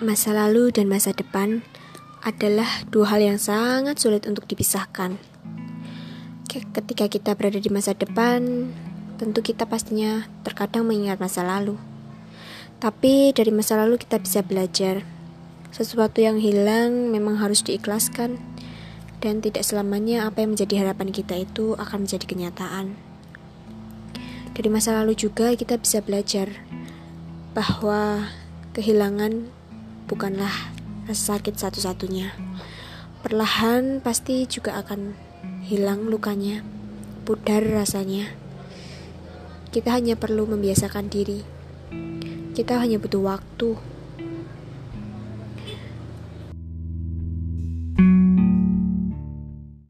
Masa lalu dan masa depan adalah dua hal yang sangat sulit untuk dipisahkan. Ketika kita berada di masa depan, tentu kita pastinya terkadang mengingat masa lalu. Tapi dari masa lalu kita bisa belajar. Sesuatu yang hilang memang harus diikhlaskan dan tidak selamanya apa yang menjadi harapan kita itu akan menjadi kenyataan. Dari masa lalu juga kita bisa belajar bahwa kehilangan bukanlah rasa sakit satu-satunya. Perlahan pasti juga akan hilang lukanya, pudar rasanya. Kita hanya perlu membiasakan diri. Kita hanya butuh waktu